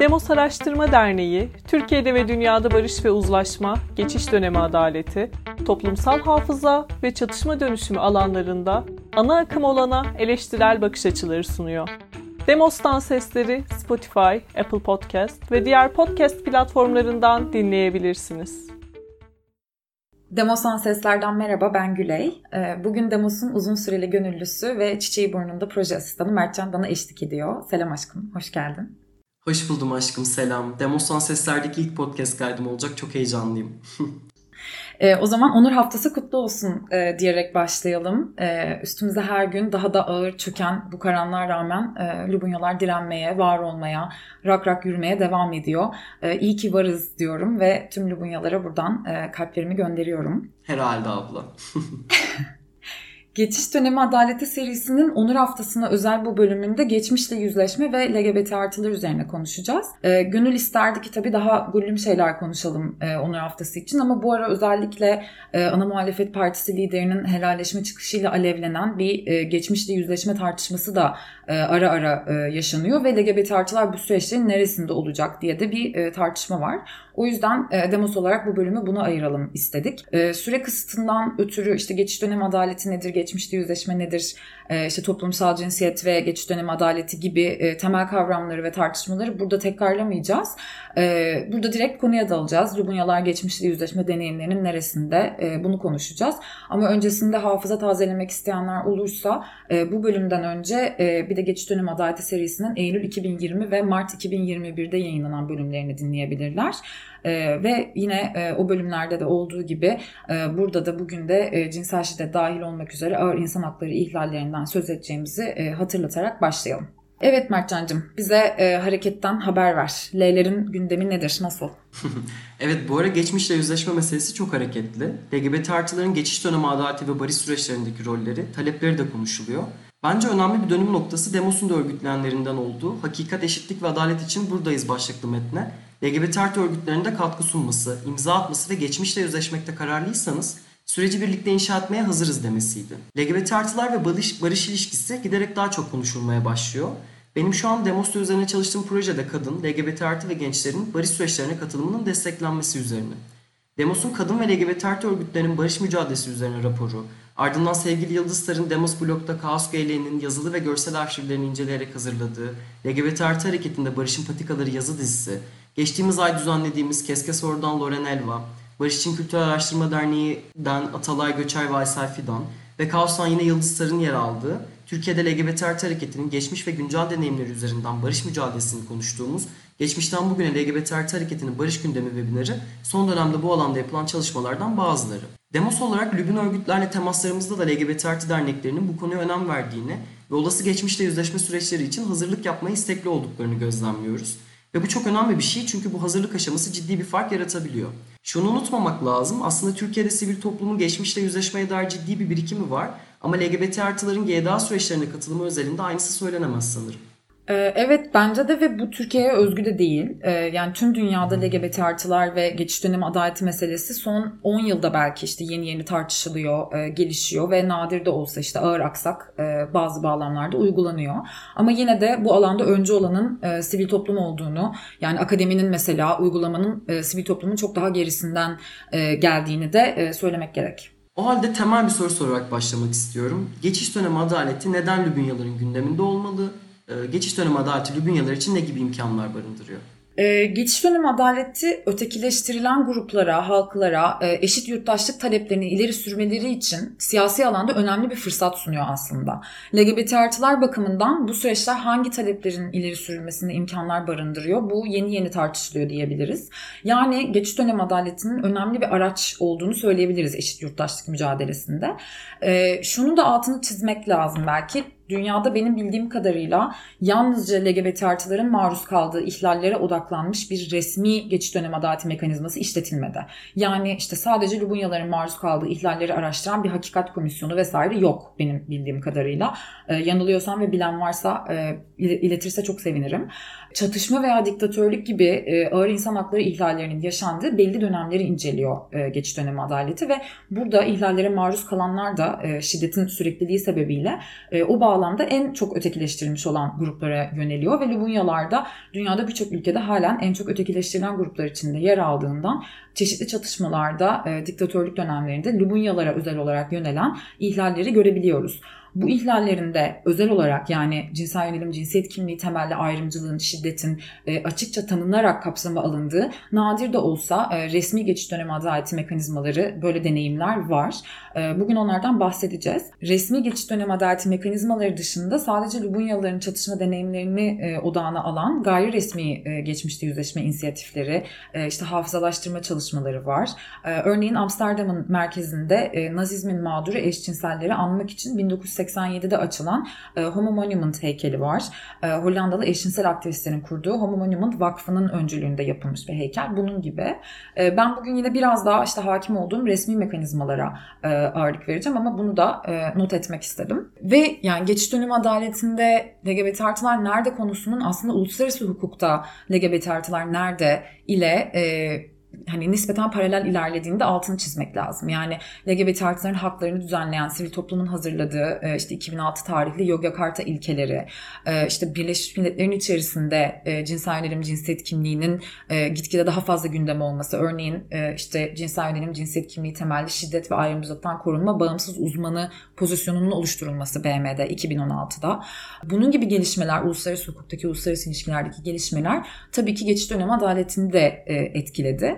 Demos Araştırma Derneği, Türkiye'de ve dünyada barış ve uzlaşma, geçiş dönemi adaleti, toplumsal hafıza ve çatışma dönüşümü alanlarında ana akım olana eleştirel bakış açıları sunuyor. Demos'tan sesleri Spotify, Apple Podcast ve diğer podcast platformlarından dinleyebilirsiniz. Demos'tan seslerden merhaba ben Güley. Ee, bugün Demos'un uzun süreli gönüllüsü ve Çiçeği Burnunda proje asistanı Mertcan bana eşlik ediyor. Selam aşkım, hoş geldin. Hoş buldum aşkım, selam. Demos'tan seslerdeki ilk podcast kaydım olacak, çok heyecanlıyım. E, o zaman Onur Haftası kutlu olsun e, diyerek başlayalım. E, üstümüze her gün daha da ağır çöken bu karanlığa rağmen e, Lubunyalar direnmeye, var olmaya, rak rak yürümeye devam ediyor. E, iyi ki varız diyorum ve tüm Lubunyalara buradan e, kalplerimi gönderiyorum. Herhalde abla. Geçiş Dönemi Adaleti serisinin Onur Haftası'na özel bu bölümünde geçmişle yüzleşme ve LGBT artılar üzerine konuşacağız. E, gönül isterdi ki tabii daha gullüm şeyler konuşalım e, Onur Haftası için ama bu ara özellikle e, ana muhalefet partisi liderinin helalleşme çıkışıyla alevlenen bir e, geçmişle yüzleşme tartışması da e, ara ara e, yaşanıyor ve LGBT artılar bu süreçlerin neresinde olacak diye de bir e, tartışma var. O yüzden e, demos olarak bu bölümü buna ayıralım istedik. E, süre kısıtından ötürü işte geçiş dönemi adaleti nedir, geçmişte yüzleşme nedir, e, işte toplumsal cinsiyet ve geçiş dönemi adaleti gibi e, temel kavramları ve tartışmaları burada tekrarlamayacağız. E, burada direkt konuya dalacağız. Lubunyalar geçmişte yüzleşme deneyimlerinin neresinde e, bunu konuşacağız. Ama öncesinde hafıza tazelemek isteyenler olursa e, bu bölümden önce e, bir de geçiş dönemi adaleti serisinin Eylül 2020 ve Mart 2021'de yayınlanan bölümlerini dinleyebilirler. E, ve yine e, o bölümlerde de olduğu gibi e, burada da bugün de e, cinsel şiddet dahil olmak üzere ağır insan hakları ihlallerinden söz edeceğimizi e, hatırlatarak başlayalım. Evet Mertcan'cığım bize e, hareketten haber ver. L'lerin gündemi nedir? Nasıl? evet bu ara geçmişle yüzleşme meselesi çok hareketli. LGBT artıların geçiş dönemi adaleti ve barış süreçlerindeki rolleri, talepleri de konuşuluyor. Bence önemli bir dönüm noktası Demos'un da örgütlenenlerinden olduğu Hakikat, Eşitlik ve Adalet için buradayız başlıklı metne LGBT artı örgütlerinde katkı sunması, imza atması ve geçmişle yüzleşmekte kararlıysanız süreci birlikte inşa etmeye hazırız demesiydi. LGBT artılar ve barış, barış ilişkisi giderek daha çok konuşulmaya başlıyor. Benim şu an Demos'ta üzerine çalıştığım projede kadın, LGBT artı ve gençlerin barış süreçlerine katılımının desteklenmesi üzerine. Demos'un kadın ve LGBT artı örgütlerinin barış mücadelesi üzerine raporu, ardından sevgili Yıldızlar'ın Demos blogda Kaos GL'nin yazılı ve görsel arşivlerini inceleyerek hazırladığı LGBT artı hareketinde Barış'ın Patikaları yazı dizisi, geçtiğimiz ay düzenlediğimiz Keske Soru'dan Loren Elva, Barış İçin Kültür Araştırma Derneği'den Atalay Göçer ve Aysel Fidan ve Kaos'tan yine Yıldızlar'ın yer aldığı Türkiye'de LGBT artı hareketinin geçmiş ve güncel deneyimleri üzerinden barış mücadelesini konuştuğumuz Geçmişten bugüne LGBT artı hareketinin barış gündemi webinarı son dönemde bu alanda yapılan çalışmalardan bazıları. Demos olarak Lübün örgütlerle temaslarımızda da LGBT artı derneklerinin bu konuya önem verdiğini ve olası geçmişte yüzleşme süreçleri için hazırlık yapmaya istekli olduklarını gözlemliyoruz. Ve bu çok önemli bir şey çünkü bu hazırlık aşaması ciddi bir fark yaratabiliyor. Şunu unutmamak lazım. Aslında Türkiye'de sivil toplumun geçmişle yüzleşmeye dair ciddi bir birikimi var. Ama LGBT artıların GDA süreçlerine katılımı özelinde aynısı söylenemez sanırım. Ee, evet bence de ve bu Türkiye'ye özgü de değil. Ee, yani tüm dünyada LGBT artılar ve geçiş dönemi adaleti meselesi son 10 yılda belki işte yeni yeni tartışılıyor, e, gelişiyor ve nadir de olsa işte ağır aksak e, bazı bağlamlarda uygulanıyor. Ama yine de bu alanda önce olanın e, sivil toplum olduğunu yani akademinin mesela uygulamanın sivil toplumun çok daha gerisinden geldiğini de söylemek gerek. O halde temel bir soru sorarak başlamak istiyorum. Geçiş dönemi adaleti neden Lübünyaların gündeminde olmalı? Ee, geçiş dönemi adaleti Lübünyalar için ne gibi imkanlar barındırıyor? Ee, geçiş dönemi adaleti ötekileştirilen gruplara, halklara e, eşit yurttaşlık taleplerini ileri sürmeleri için siyasi alanda önemli bir fırsat sunuyor aslında. LGBT artılar bakımından bu süreçler hangi taleplerin ileri sürülmesine imkanlar barındırıyor? Bu yeni yeni tartışılıyor diyebiliriz. Yani geçiş dönemi adaletinin önemli bir araç olduğunu söyleyebiliriz eşit yurttaşlık mücadelesinde. E, şunu da altını çizmek lazım belki dünyada benim bildiğim kadarıyla yalnızca LGBT artıların maruz kaldığı ihlallere odaklanmış bir resmi geçiş dönemi adaleti mekanizması işletilmedi. Yani işte sadece Lubunyaların maruz kaldığı ihlalleri araştıran bir hakikat komisyonu vesaire yok benim bildiğim kadarıyla. Ee, yanılıyorsam ve bilen varsa e, iletirse çok sevinirim çatışma veya diktatörlük gibi e, ağır insan hakları ihlallerinin yaşandığı belli dönemleri inceliyor e, geçiş dönemi adaleti ve burada ihlallere maruz kalanlar da e, şiddetin sürekliliği sebebiyle o bağlamda en çok ötekileştirilmiş olan gruplara yöneliyor ve Lubunyalar da dünyada birçok ülkede halen en çok ötekileştirilen gruplar içinde yer aldığından çeşitli çatışmalarda diktatörlük dönemlerinde Lubunyalara özel olarak yönelen ihlalleri görebiliyoruz. Bu ihlallerinde özel olarak yani cinsel yönelim, cinsiyet kimliği temelli ayrımcılığın, şiddetin e, açıkça tanınarak kapsama alındığı nadir de olsa e, resmi geçiş dönemi adaleti mekanizmaları böyle deneyimler var. E, bugün onlardan bahsedeceğiz. Resmi geçiş dönemi adaleti mekanizmaları dışında sadece Lubunyalıların çatışma deneyimlerini e, odağına alan gayri resmi geçmişte yüzleşme inisiyatifleri, işte hafızalaştırma çalışmaları var. Örneğin Amsterdam'ın merkezinde Nazizmin mağduru eşcinselleri anmak için 1980 1987'de açılan e, Homo Monument heykeli var. E, Hollandalı eşcinsel aktivistlerin kurduğu Homo Monument Vakfı'nın öncülüğünde yapılmış bir heykel. Bunun gibi. E, ben bugün yine biraz daha işte hakim olduğum resmi mekanizmalara e, ağırlık vereceğim ama bunu da e, not etmek istedim. Ve yani geçiş dönemi adaletinde LGBT artılar nerede konusunun aslında uluslararası hukukta LGBT artılar nerede ile e, hani nispeten paralel ilerlediğinde altını çizmek lazım. Yani LGBT artıların haklarını düzenleyen sivil toplumun hazırladığı e, işte 2006 tarihli Yogyakarta ilkeleri, e, işte Birleşmiş Milletler'in içerisinde e, cinsel yönelim, cinsiyet kimliğinin gitgide daha fazla gündem olması. Örneğin işte cinsel yönelim, cinsiyet kimliği temelli şiddet ve ayrımcılıktan korunma bağımsız uzmanı pozisyonunun oluşturulması BM'de 2016'da. Bunun gibi gelişmeler, uluslararası hukuktaki, uluslararası ilişkilerdeki gelişmeler tabii ki geçiş dönemi adaletini de etkiledi.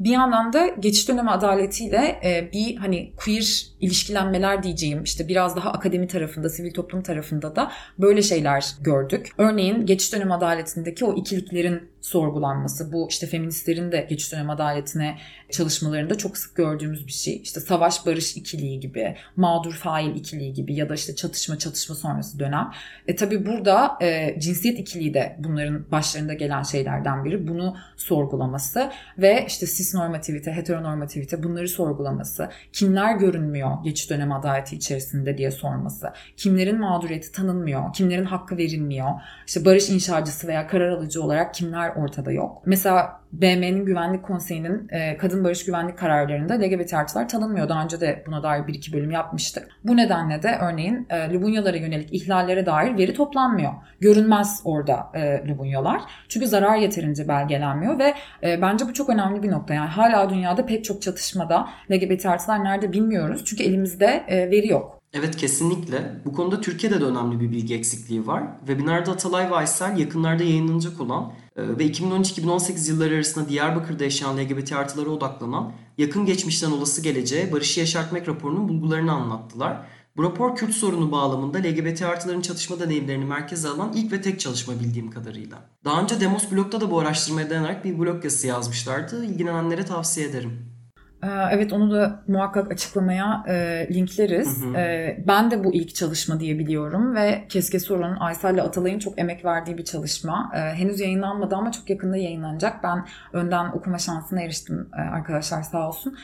Bir yandan da geçiş dönemi adaletiyle e, bir hani queer ilişkilenmeler diyeceğim işte biraz daha akademi tarafında, sivil toplum tarafında da böyle şeyler gördük. Örneğin geçiş dönemi adaletindeki o ikiliklerin sorgulanması, bu işte feministlerin de geçiş dönemi adaletine çalışmalarında çok sık gördüğümüz bir şey. İşte savaş barış ikiliği gibi, mağdur fail ikiliği gibi ya da işte çatışma çatışma sonrası dönem. E tabi burada e, cinsiyet ikiliği de bunların başlarında gelen şeylerden biri. Bunu sorgulaması ve işte cis normativite, heteronormativite bunları sorgulaması. Kimler görünmüyor geçiş dönemi adaleti içerisinde diye sorması. Kimlerin mağduriyeti tanınmıyor, kimlerin hakkı verilmiyor. İşte barış inşacısı veya karar alıcı olarak kimler ortada yok. Mesela BM'nin Güvenlik Konseyi'nin e, kadın barış güvenlik kararlarında LGBT artılar tanınmıyor. Daha önce de buna dair bir iki bölüm yapmıştık. Bu nedenle de örneğin e, Lubunyalara yönelik ihlallere dair veri toplanmıyor. Görünmez orada e, Lubunyalar. Çünkü zarar yeterince belgelenmiyor ve e, bence bu çok önemli bir nokta. Yani hala dünyada pek çok çatışmada LGBT artılar nerede bilmiyoruz. Çünkü elimizde e, veri yok. Evet kesinlikle. Bu konuda Türkiye'de de önemli bir bilgi eksikliği var. Webinarda Atalay Vaysel yakınlarda yayınlanacak olan e, ve 2013-2018 yılları arasında Diyarbakır'da yaşayan LGBT artılara odaklanan yakın geçmişten olası geleceğe barışı yaşartmak raporunun bulgularını anlattılar. Bu rapor Kürt sorunu bağlamında LGBT artıların çatışma deneyimlerini merkeze alan ilk ve tek çalışma bildiğim kadarıyla. Daha önce Demos Blog'da da bu araştırmaya dayanarak bir blog yazısı yazmışlardı. İlgilenenlere tavsiye ederim. Ee, evet onu da muhakkak açıklamaya e, linkleriz. Hı hı. E, ben de bu ilk çalışma diye biliyorum ve Keske Sorun, Aysel ile Atalay'ın çok emek verdiği bir çalışma. E, henüz yayınlanmadı ama çok yakında yayınlanacak. Ben önden okuma şansına eriştim e, arkadaşlar sağ olsun.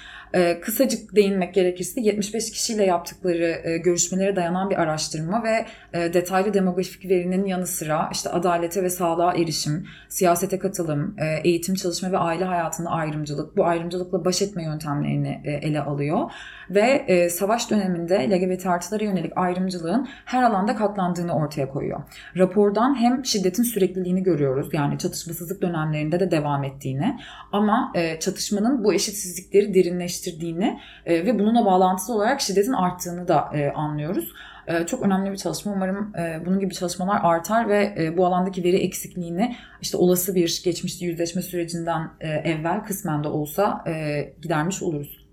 Kısacık değinmek gerekirse 75 kişiyle yaptıkları e, görüşmelere dayanan bir araştırma ve detaylı demografik verinin yanı sıra işte adalete ve sağlığa erişim, siyasete katılım, eğitim, çalışma ve aile hayatında ayrımcılık, bu ayrımcılıkla baş etme yöntemlerini e, ele alıyor. Ve e, savaş döneminde LGBT artılara yönelik ayrımcılığın her alanda katlandığını ortaya koyuyor. Rapordan hem şiddetin sürekliliğini görüyoruz yani çatışmasızlık dönemlerinde de devam ettiğini ama e, çatışmanın bu eşitsizlikleri derinleştirdiğini e, ve bununla bağlantılı olarak şiddetin arttığını da e, anlıyoruz. E, çok önemli bir çalışma. Umarım e, bunun gibi çalışmalar artar ve e, bu alandaki veri eksikliğini işte olası bir geçmişte yüzleşme sürecinden evvel kısmen de olsa gidermiş oluruz.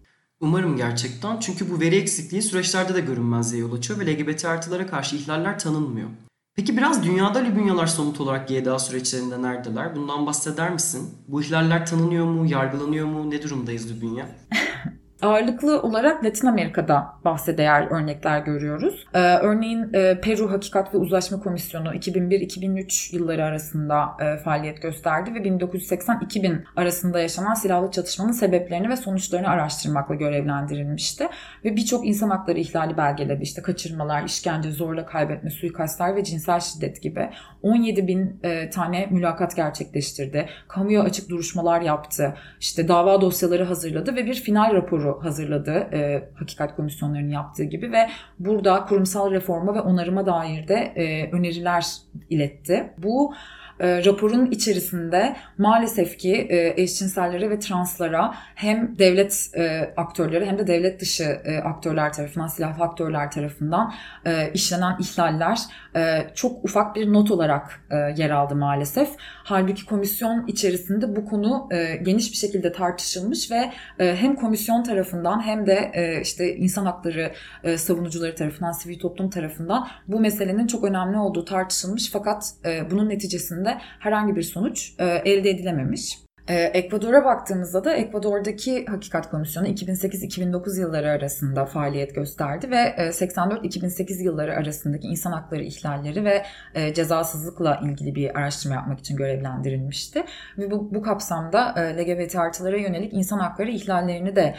Umarım gerçekten çünkü bu veri eksikliği süreçlerde de görünmezliğe yol açıyor ve LGBT artılara karşı ihlaller tanınmıyor. Peki biraz dünyada Lübunyalar somut olarak GDA süreçlerinde neredeler? Bundan bahseder misin? Bu ihlaller tanınıyor mu, yargılanıyor mu? Ne durumdayız Lübunya? ağırlıklı olarak Latin Amerika'da bahse değer örnekler görüyoruz. Ee, örneğin e, Peru Hakikat ve Uzlaşma Komisyonu 2001-2003 yılları arasında e, faaliyet gösterdi ve 1980-2000 arasında yaşanan silahlı çatışmanın sebeplerini ve sonuçlarını araştırmakla görevlendirilmişti. Ve birçok insan hakları ihlali belgeledi. İşte kaçırmalar, işkence, zorla kaybetme, suikastlar ve cinsel şiddet gibi 17 bin e, tane mülakat gerçekleştirdi. Kamuya açık duruşmalar yaptı. İşte dava dosyaları hazırladı ve bir final raporu hazırladı e, hakikat komisyonlarının yaptığı gibi ve burada kurumsal reforma ve onarıma dair de e, öneriler iletti. Bu e, raporun içerisinde maalesef ki e, eşcinsellere ve translara hem devlet e, aktörleri hem de devlet dışı e, aktörler tarafından, silahlı aktörler tarafından e, işlenen ihlaller e, çok ufak bir not olarak e, yer aldı maalesef. Halbuki komisyon içerisinde bu konu e, geniş bir şekilde tartışılmış ve e, hem komisyon tarafından hem de e, işte insan hakları e, savunucuları tarafından, sivil toplum tarafından bu meselenin çok önemli olduğu tartışılmış fakat e, bunun neticesinde herhangi bir sonuç e, elde edilememiş. Ee, Ekvador'a baktığımızda da Ekvador'daki Hakikat Komisyonu 2008-2009 yılları arasında faaliyet gösterdi ve 84-2008 e, yılları arasındaki insan hakları ihlalleri ve e, cezasızlıkla ilgili bir araştırma yapmak için görevlendirilmişti. Ve bu, bu kapsamda e, LGBT artılara yönelik insan hakları ihlallerini de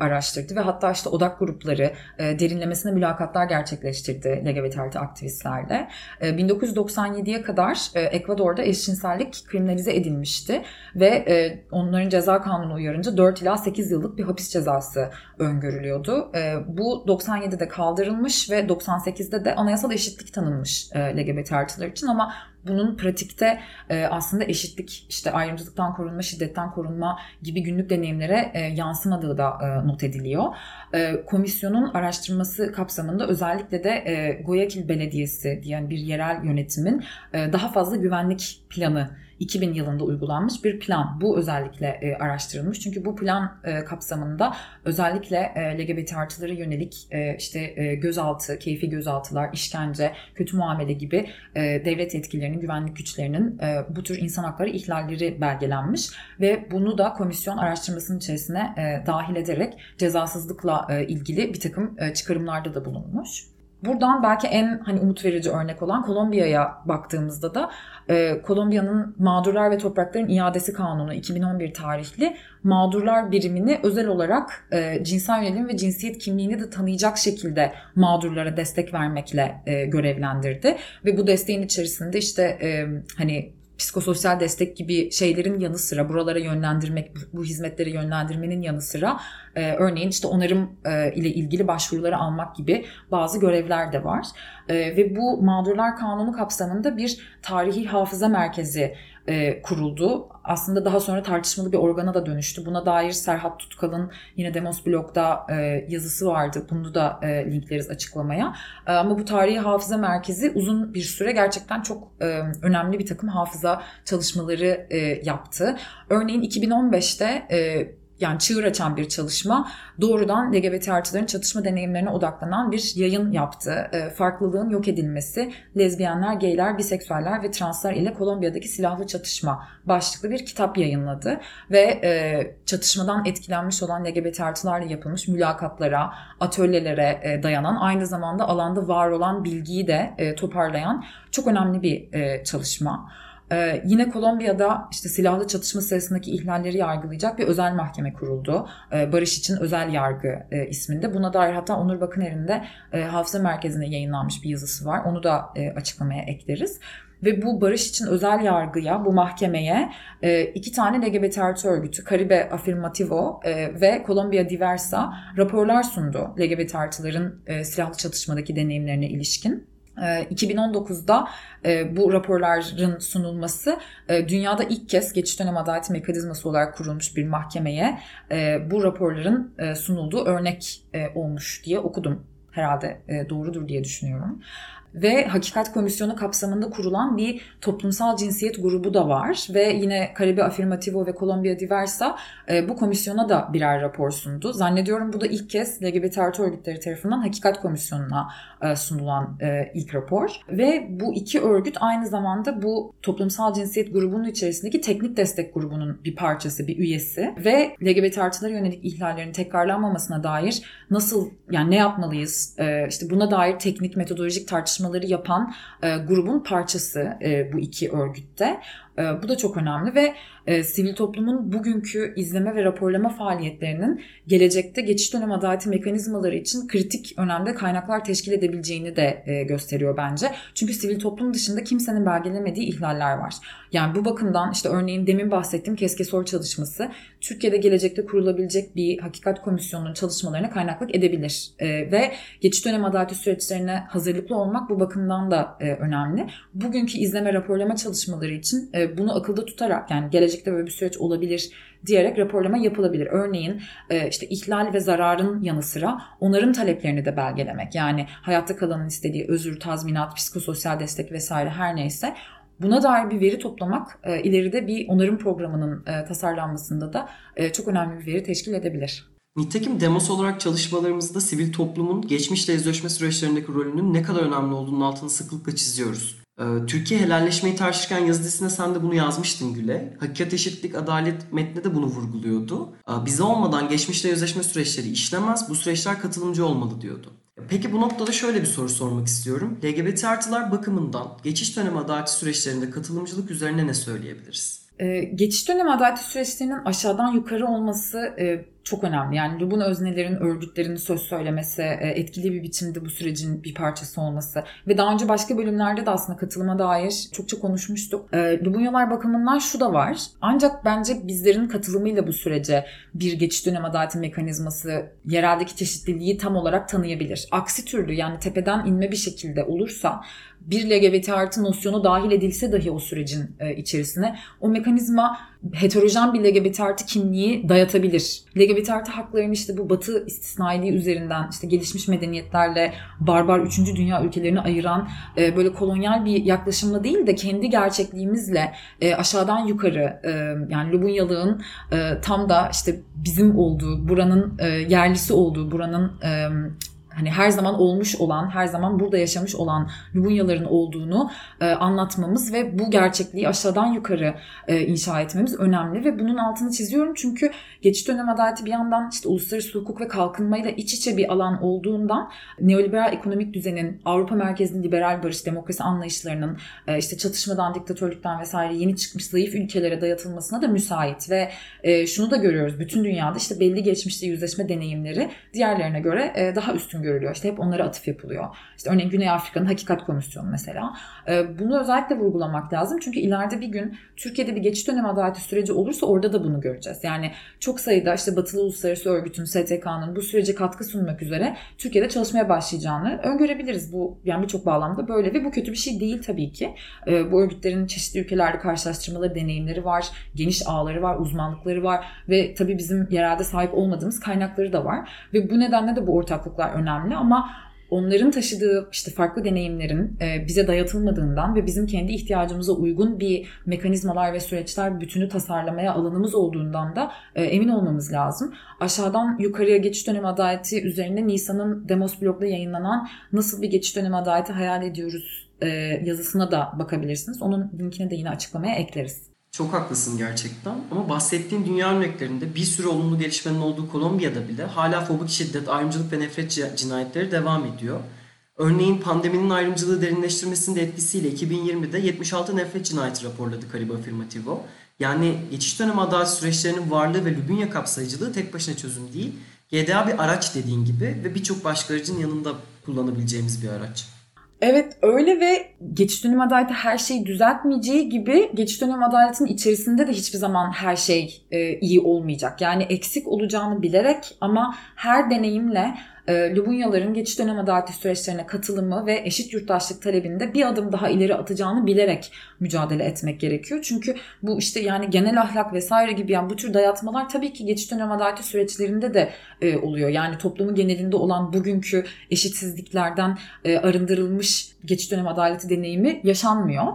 araştırdı ve hatta işte odak grupları derinlemesine mülakatlar gerçekleştirdi LGBT artı aktivistlerle. 1997'ye kadar Ekvador'da eşcinsellik kriminalize edilmişti ve e, onların ceza kanunu uyarınca 4 ila 8 yıllık bir hapis cezası öngörülüyordu. E, bu 97'de kaldırılmış ve 98'de de anayasal eşitlik tanınmış e, LGBT artılar için ama bunun pratikte e, aslında eşitlik, işte ayrımcılıktan korunma, şiddetten korunma gibi günlük deneyimlere e, yansımadığı da e, not ediliyor. E, komisyonun araştırması kapsamında özellikle de e, Guayaquil Belediyesi diyen bir yerel yönetimin e, daha fazla güvenlik planı 2000 yılında uygulanmış bir plan. Bu özellikle e, araştırılmış. Çünkü bu plan e, kapsamında özellikle e, LGBT artıları yönelik e, işte e, gözaltı, keyfi gözaltılar, işkence, kötü muamele gibi e, devlet etkilerinin, güvenlik güçlerinin e, bu tür insan hakları ihlalleri belgelenmiş ve bunu da komisyon araştırmasının içerisine e, dahil ederek cezasızlıkla e, ilgili bir takım e, çıkarımlarda da bulunmuş. Buradan belki en hani umut verici örnek olan Kolombiya'ya baktığımızda da e, Kolombiya'nın Mağdurlar ve Toprakların İadesi Kanunu 2011 tarihli mağdurlar birimini özel olarak e, cinsel yönelim ve cinsiyet kimliğini de tanıyacak şekilde mağdurlara destek vermekle e, görevlendirdi. Ve bu desteğin içerisinde işte e, hani psikososyal destek gibi şeylerin yanı sıra buralara yönlendirmek, bu hizmetleri yönlendirmenin yanı sıra e, örneğin işte onarım e, ile ilgili başvuruları almak gibi bazı görevler de var. E, ve bu mağdurlar kanunu kapsamında bir tarihi hafıza merkezi e, kuruldu. Aslında daha sonra tartışmalı bir organa da dönüştü. Buna dair Serhat Tutkal'ın yine Demos Blog'da e, yazısı vardı. Bunu da e, linkleriz açıklamaya. E, ama bu tarihi hafıza merkezi uzun bir süre gerçekten çok e, önemli bir takım hafıza çalışmaları e, yaptı. Örneğin 2015'te e, yani çığır açan bir çalışma doğrudan LGBT artıların çatışma deneyimlerine odaklanan bir yayın yaptı. E, farklılığın yok edilmesi, lezbiyenler, gayler, biseksüeller ve translar ile Kolombiya'daki silahlı çatışma başlıklı bir kitap yayınladı. Ve e, çatışmadan etkilenmiş olan LGBT artılarla yapılmış mülakatlara, atölyelere e, dayanan aynı zamanda alanda var olan bilgiyi de e, toparlayan çok önemli bir e, çalışma. Ee, yine Kolombiya'da işte silahlı çatışma sırasındaki ihlalleri yargılayacak bir özel mahkeme kuruldu. Ee, Barış için özel yargı e, isminde. Buna dair hatta Onur Bakıner'in de e, Hafıza Merkezi'ne yayınlanmış bir yazısı var. Onu da e, açıklamaya ekleriz. Ve bu barış için özel yargıya, bu mahkemeye e, iki tane LGBT artı örgütü, Caribe Afirmativo e, ve Colombia Diversa raporlar sundu LGBT artıların e, silahlı çatışmadaki deneyimlerine ilişkin. 2019'da e, bu raporların sunulması e, dünyada ilk kez geçiş dönem adaleti mekanizması olarak kurulmuş bir mahkemeye e, bu raporların sunulduğu örnek olmuş diye okudum. Herhalde doğrudur diye düşünüyorum ve Hakikat Komisyonu kapsamında kurulan bir toplumsal cinsiyet grubu da var. Ve yine Caribe Afirmativo ve Colombia Diversa e, bu komisyona da birer rapor sundu. Zannediyorum bu da ilk kez LGBT artı örgütleri tarafından Hakikat Komisyonu'na e, sunulan e, ilk rapor. Ve bu iki örgüt aynı zamanda bu toplumsal cinsiyet grubunun içerisindeki teknik destek grubunun bir parçası, bir üyesi. Ve LGBT artılara yönelik ihlallerin tekrarlanmamasına dair nasıl yani ne yapmalıyız e, işte buna dair teknik metodolojik tartışma tartışmaları yapan e, grubun parçası e, bu iki örgütte. bu da çok önemli ve e, sivil toplumun bugünkü izleme ve raporlama faaliyetlerinin gelecekte geçiş dönem adaleti mekanizmaları için kritik önemde kaynaklar teşkil edebileceğini de e, gösteriyor bence. Çünkü sivil toplum dışında kimsenin belgelemediği ihlaller var. Yani bu bakımdan işte örneğin demin bahsettiğim Keskesor çalışması Türkiye'de gelecekte kurulabilecek bir hakikat komisyonunun çalışmalarına kaynaklık edebilir. E, ve geçiş dönem adaleti süreçlerine hazırlıklı olmak bu bakımdan da e, önemli. Bugünkü izleme raporlama çalışmaları için e, bunu akılda tutarak yani gelecekte böyle bir süreç olabilir diyerek raporlama yapılabilir. Örneğin e, işte ihlal ve zararın yanı sıra onarım taleplerini de belgelemek. Yani hayatta kalanın istediği özür, tazminat, psikososyal destek vesaire her neyse Buna dair bir veri toplamak e, ileride bir onarım programının e, tasarlanmasında da çok önemli bir veri teşkil edebilir. Nitekim demos olarak çalışmalarımızda sivil toplumun geçmişle yüzleşme süreçlerindeki rolünün ne kadar önemli olduğunu altını sıklıkla çiziyoruz. Ee, Türkiye helalleşmeyi tartışırken yazı sen de bunu yazmıştın Güle. Hakikat, eşitlik, adalet metni de bunu vurguluyordu. Bize olmadan geçmişle yüzleşme süreçleri işlemez, bu süreçler katılımcı olmalı diyordu. Peki bu noktada şöyle bir soru sormak istiyorum. LGBT artılar bakımından geçiş dönemi adaleti süreçlerinde katılımcılık üzerine ne söyleyebiliriz? Ee, geçiş dönemi adaleti süreçlerinin aşağıdan yukarı olması e, çok önemli. Yani Lubun öznelerin örgütlerini söz söylemesi, e, etkili bir biçimde bu sürecin bir parçası olması ve daha önce başka bölümlerde de aslında katılıma dair çokça konuşmuştuk. E, Lubunyalar bakımından şu da var. Ancak bence bizlerin katılımıyla bu sürece bir geçiş dönem adaleti mekanizması yereldeki çeşitliliği tam olarak tanıyabilir. Aksi türlü yani tepeden inme bir şekilde olursa bir LGBT artı nosyonu dahil edilse dahi o sürecin e, içerisine o mekanizma heterojen bir LGBT artı kimliği dayatabilir. LGBT artı haklarını işte bu batı istisnailiği üzerinden işte gelişmiş medeniyetlerle barbar 3. dünya ülkelerini ayıran e, böyle kolonyal bir yaklaşımla değil de kendi gerçekliğimizle e, aşağıdan yukarı e, yani Lubunyalığın e, tam da işte bizim olduğu, buranın e, yerlisi olduğu, buranın e, hani her zaman olmuş olan, her zaman burada yaşamış olan Lubunyaların olduğunu e, anlatmamız ve bu gerçekliği aşağıdan yukarı e, inşa etmemiz önemli ve bunun altını çiziyorum. Çünkü geçiş dönem adaleti bir yandan işte uluslararası hukuk ve kalkınmayla iç içe bir alan olduğundan neoliberal ekonomik düzenin, Avrupa merkezli liberal barış demokrasi anlayışlarının e, işte çatışmadan, diktatörlükten vesaire yeni çıkmış zayıf ülkelere dayatılmasına da müsait ve e, şunu da görüyoruz. Bütün dünyada işte belli geçmişte yüzleşme deneyimleri diğerlerine göre e, daha üstün görülüyor. İşte hep onlara atıf yapılıyor. İşte örneğin Güney Afrika'nın Hakikat Komisyonu mesela. Ee, bunu özellikle vurgulamak lazım. Çünkü ileride bir gün Türkiye'de bir geçiş dönemi adaleti süreci olursa orada da bunu göreceğiz. Yani çok sayıda işte Batılı Uluslararası Örgüt'ün, STK'nın bu sürece katkı sunmak üzere Türkiye'de çalışmaya başlayacağını öngörebiliriz. Bu yani birçok bağlamda böyle ve bu kötü bir şey değil tabii ki. Ee, bu örgütlerin çeşitli ülkelerde karşılaştırmaları, deneyimleri var, geniş ağları var, uzmanlıkları var ve tabii bizim yerelde sahip olmadığımız kaynakları da var. Ve bu nedenle de bu ortaklıklar önemli ama onların taşıdığı işte farklı deneyimlerin e, bize dayatılmadığından ve bizim kendi ihtiyacımıza uygun bir mekanizmalar ve süreçler bütünü tasarlamaya alanımız olduğundan da e, emin olmamız lazım. Aşağıdan yukarıya geçiş dönemi adaleti üzerine Nisan'ın Demos blogda yayınlanan nasıl bir geçiş dönemi adaleti hayal ediyoruz e, yazısına da bakabilirsiniz. Onun linkini de yine açıklamaya ekleriz. Çok haklısın gerçekten ama bahsettiğin dünya örneklerinde bir sürü olumlu gelişmenin olduğu Kolombiya'da bile hala fobik şiddet, ayrımcılık ve nefret cinayetleri devam ediyor. Örneğin pandeminin ayrımcılığı derinleştirmesinin etkisiyle 2020'de 76 nefret cinayeti raporladı Caribe Afirmativo. Yani geçiş dönemi adalet süreçlerinin varlığı ve Lübünya kapsayıcılığı tek başına çözüm değil. GDA bir araç dediğin gibi ve birçok başka aracın yanında kullanabileceğimiz bir araç. Evet öyle ve geçiş dönem adaleti her şeyi düzeltmeyeceği gibi geçiş dönem adaletinin içerisinde de hiçbir zaman her şey e, iyi olmayacak. Yani eksik olacağını bilerek ama her deneyimle e, Lubunyaların geçiş dönem adaleti süreçlerine katılımı ve eşit yurttaşlık talebinde bir adım daha ileri atacağını bilerek mücadele etmek gerekiyor. Çünkü bu işte yani genel ahlak vesaire gibi yani bu tür dayatmalar tabii ki geçiş dönem adaleti süreçlerinde de e, oluyor. Yani toplumun genelinde olan bugünkü eşitsizliklerden e, arındırılmış geçiş dönem adaleti deneyimi yaşanmıyor.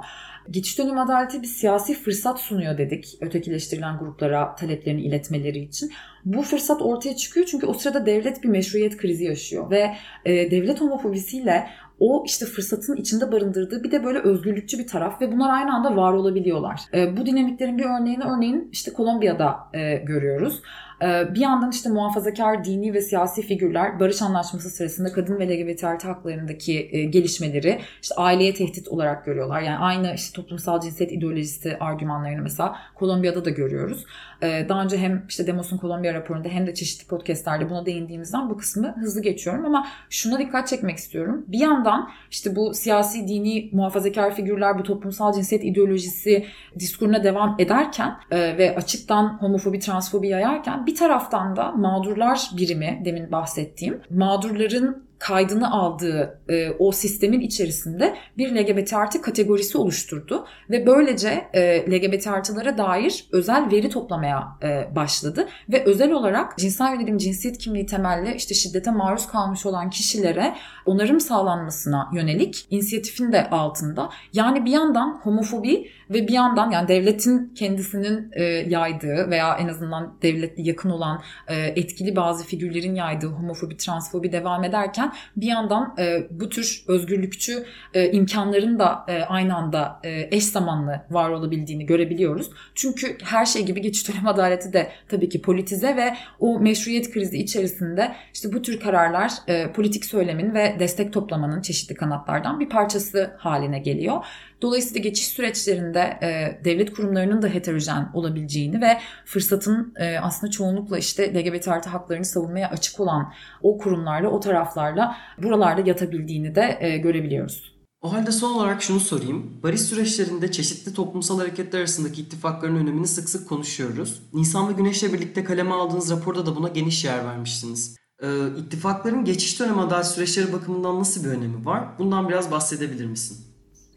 Geçiş dönemi adaleti bir siyasi fırsat sunuyor dedik ötekileştirilen gruplara taleplerini iletmeleri için. Bu fırsat ortaya çıkıyor çünkü o sırada devlet bir meşruiyet krizi yaşıyor ve e, devlet homofobisiyle o işte fırsatın içinde barındırdığı bir de böyle özgürlükçü bir taraf ve bunlar aynı anda var olabiliyorlar. E, bu dinamiklerin bir örneğini örneğin işte Kolombiya'da e, görüyoruz. Ee, bir yandan işte muhafazakar dini ve siyasi figürler barış anlaşması sırasında kadın ve LGBT artı haklarındaki e, gelişmeleri işte aileye tehdit olarak görüyorlar. Yani aynı işte toplumsal cinsiyet ideolojisi argümanlarını mesela Kolombiya'da da görüyoruz. Ee, daha önce hem işte Demos'un Kolombiya raporunda hem de çeşitli podcastlerde buna değindiğimizden bu kısmı hızlı geçiyorum ama şuna dikkat çekmek istiyorum. Bir yandan işte bu siyasi, dini, muhafazakar figürler bu toplumsal cinsiyet ideolojisi diskuruna devam ederken e, ve açıktan homofobi, transfobi yayarken bir taraftan da mağdurlar birimi demin bahsettiğim mağdurların kaydını aldığı e, o sistemin içerisinde bir LGBT artı kategorisi oluşturdu ve böylece e, LGBT artılara dair özel veri toplamaya e, başladı ve özel olarak cinsel yönelim cinsiyet kimliği temelli işte şiddete maruz kalmış olan kişilere onarım sağlanmasına yönelik inisiyatifin de altında. Yani bir yandan homofobi ve bir yandan yani devletin kendisinin e, yaydığı veya en azından devletle yakın olan e, etkili bazı figürlerin yaydığı homofobi, transfobi devam ederken bir yandan e, bu tür özgürlükçü e, imkanların da e, aynı anda e, eş zamanlı var olabildiğini görebiliyoruz. Çünkü her şey gibi geçiş dönem adaleti de tabii ki politize ve o meşruiyet krizi içerisinde işte bu tür kararlar e, politik söylemin ve destek toplamanın çeşitli kanatlardan bir parçası haline geliyor. Dolayısıyla geçiş süreçlerinde e, devlet kurumlarının da heterojen olabileceğini ve fırsatın e, aslında çoğunlukla işte LGBT artı haklarını savunmaya açık olan o kurumlarla, o taraflarla buralarda yatabildiğini de e, görebiliyoruz. O halde son olarak şunu sorayım. Barış süreçlerinde çeşitli toplumsal hareketler arasındaki ittifakların önemini sık sık konuşuyoruz. Nisan ve Güneş'le birlikte kaleme aldığınız raporda da buna geniş yer vermiştiniz. Ee, ittifakların geçiş dönemi adalet süreçleri bakımından nasıl bir önemi var? Bundan biraz bahsedebilir misin?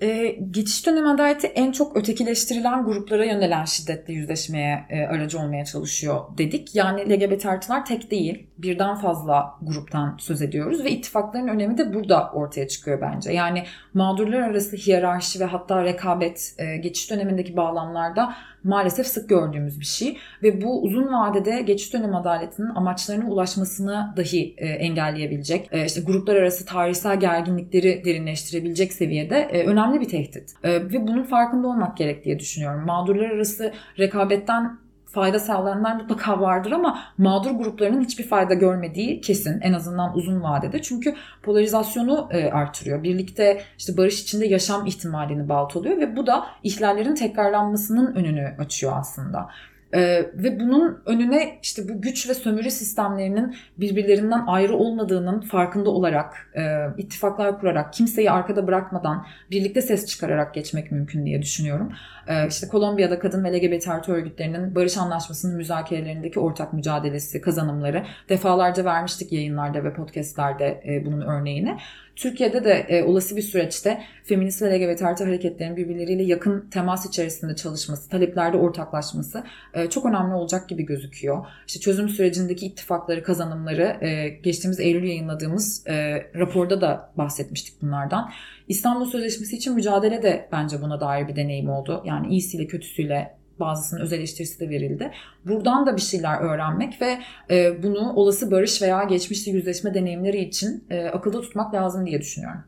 E, geçiş dönem adaleti en çok ötekileştirilen gruplara yönelen şiddetle yüzleşmeye e, aracı olmaya çalışıyor dedik. Yani LGBT artılar tek değil, birden fazla gruptan söz ediyoruz ve ittifakların önemi de burada ortaya çıkıyor bence. Yani mağdurlar arası hiyerarşi ve hatta rekabet e, geçiş dönemindeki bağlamlarda maalesef sık gördüğümüz bir şey ve bu uzun vadede geçiş dönem adaletinin amaçlarına ulaşmasını dahi e, engelleyebilecek, e, işte gruplar arası tarihsel gerginlikleri derinleştirebilecek seviyede e, önemli bir tehdit. E, ve bunun farkında olmak gerek diye düşünüyorum. Mağdurlar arası rekabetten fayda sağlayanlar mutlaka vardır ama mağdur gruplarının hiçbir fayda görmediği kesin en azından uzun vadede. Çünkü polarizasyonu e, artırıyor. Birlikte işte barış içinde yaşam ihtimalini baltalıyor ve bu da ihlallerin tekrarlanmasının önünü açıyor aslında. Ee, ve bunun önüne işte bu güç ve sömürü sistemlerinin birbirlerinden ayrı olmadığının farkında olarak, e, ittifaklar kurarak, kimseyi arkada bırakmadan, birlikte ses çıkararak geçmek mümkün diye düşünüyorum. Ee, işte Kolombiya'da kadın ve LGBT artı örgütlerinin barış anlaşmasının müzakerelerindeki ortak mücadelesi, kazanımları defalarca vermiştik yayınlarda ve podcastlerde e, bunun örneğini. Türkiye'de de e, olası bir süreçte feminist ve LGBT artı hareketlerin birbirleriyle yakın temas içerisinde çalışması, taleplerde ortaklaşması e, çok önemli olacak gibi gözüküyor. İşte çözüm sürecindeki ittifakları, kazanımları e, geçtiğimiz Eylül yayınladığımız e, raporda da bahsetmiştik bunlardan. İstanbul Sözleşmesi için mücadele de bence buna dair bir deneyim oldu. Yani iyisiyle kötüsüyle bazısının öz eleştirisi de verildi. Buradan da bir şeyler öğrenmek ve e, bunu olası barış veya geçmişte yüzleşme deneyimleri için e, akılda tutmak lazım diye düşünüyorum.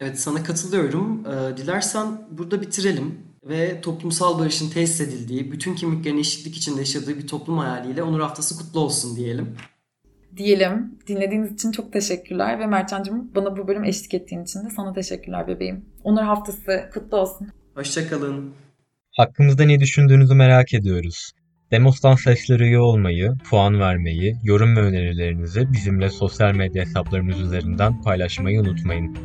Evet sana katılıyorum. E, dilersen burada bitirelim ve toplumsal barışın tesis edildiği, bütün kimliklerin eşitlik içinde yaşadığı bir toplum hayaliyle Onur Haftası kutlu olsun diyelim. Diyelim. Dinlediğiniz için çok teşekkürler ve Mertcan'cığım bana bu bölüm eşlik ettiğin için de sana teşekkürler bebeğim. Onur Haftası kutlu olsun. Hoşçakalın. Hakkımızda ne düşündüğünüzü merak ediyoruz. Demos'tan sesleri üye olmayı, puan vermeyi, yorum ve önerilerinizi bizimle sosyal medya hesaplarımız üzerinden paylaşmayı unutmayın.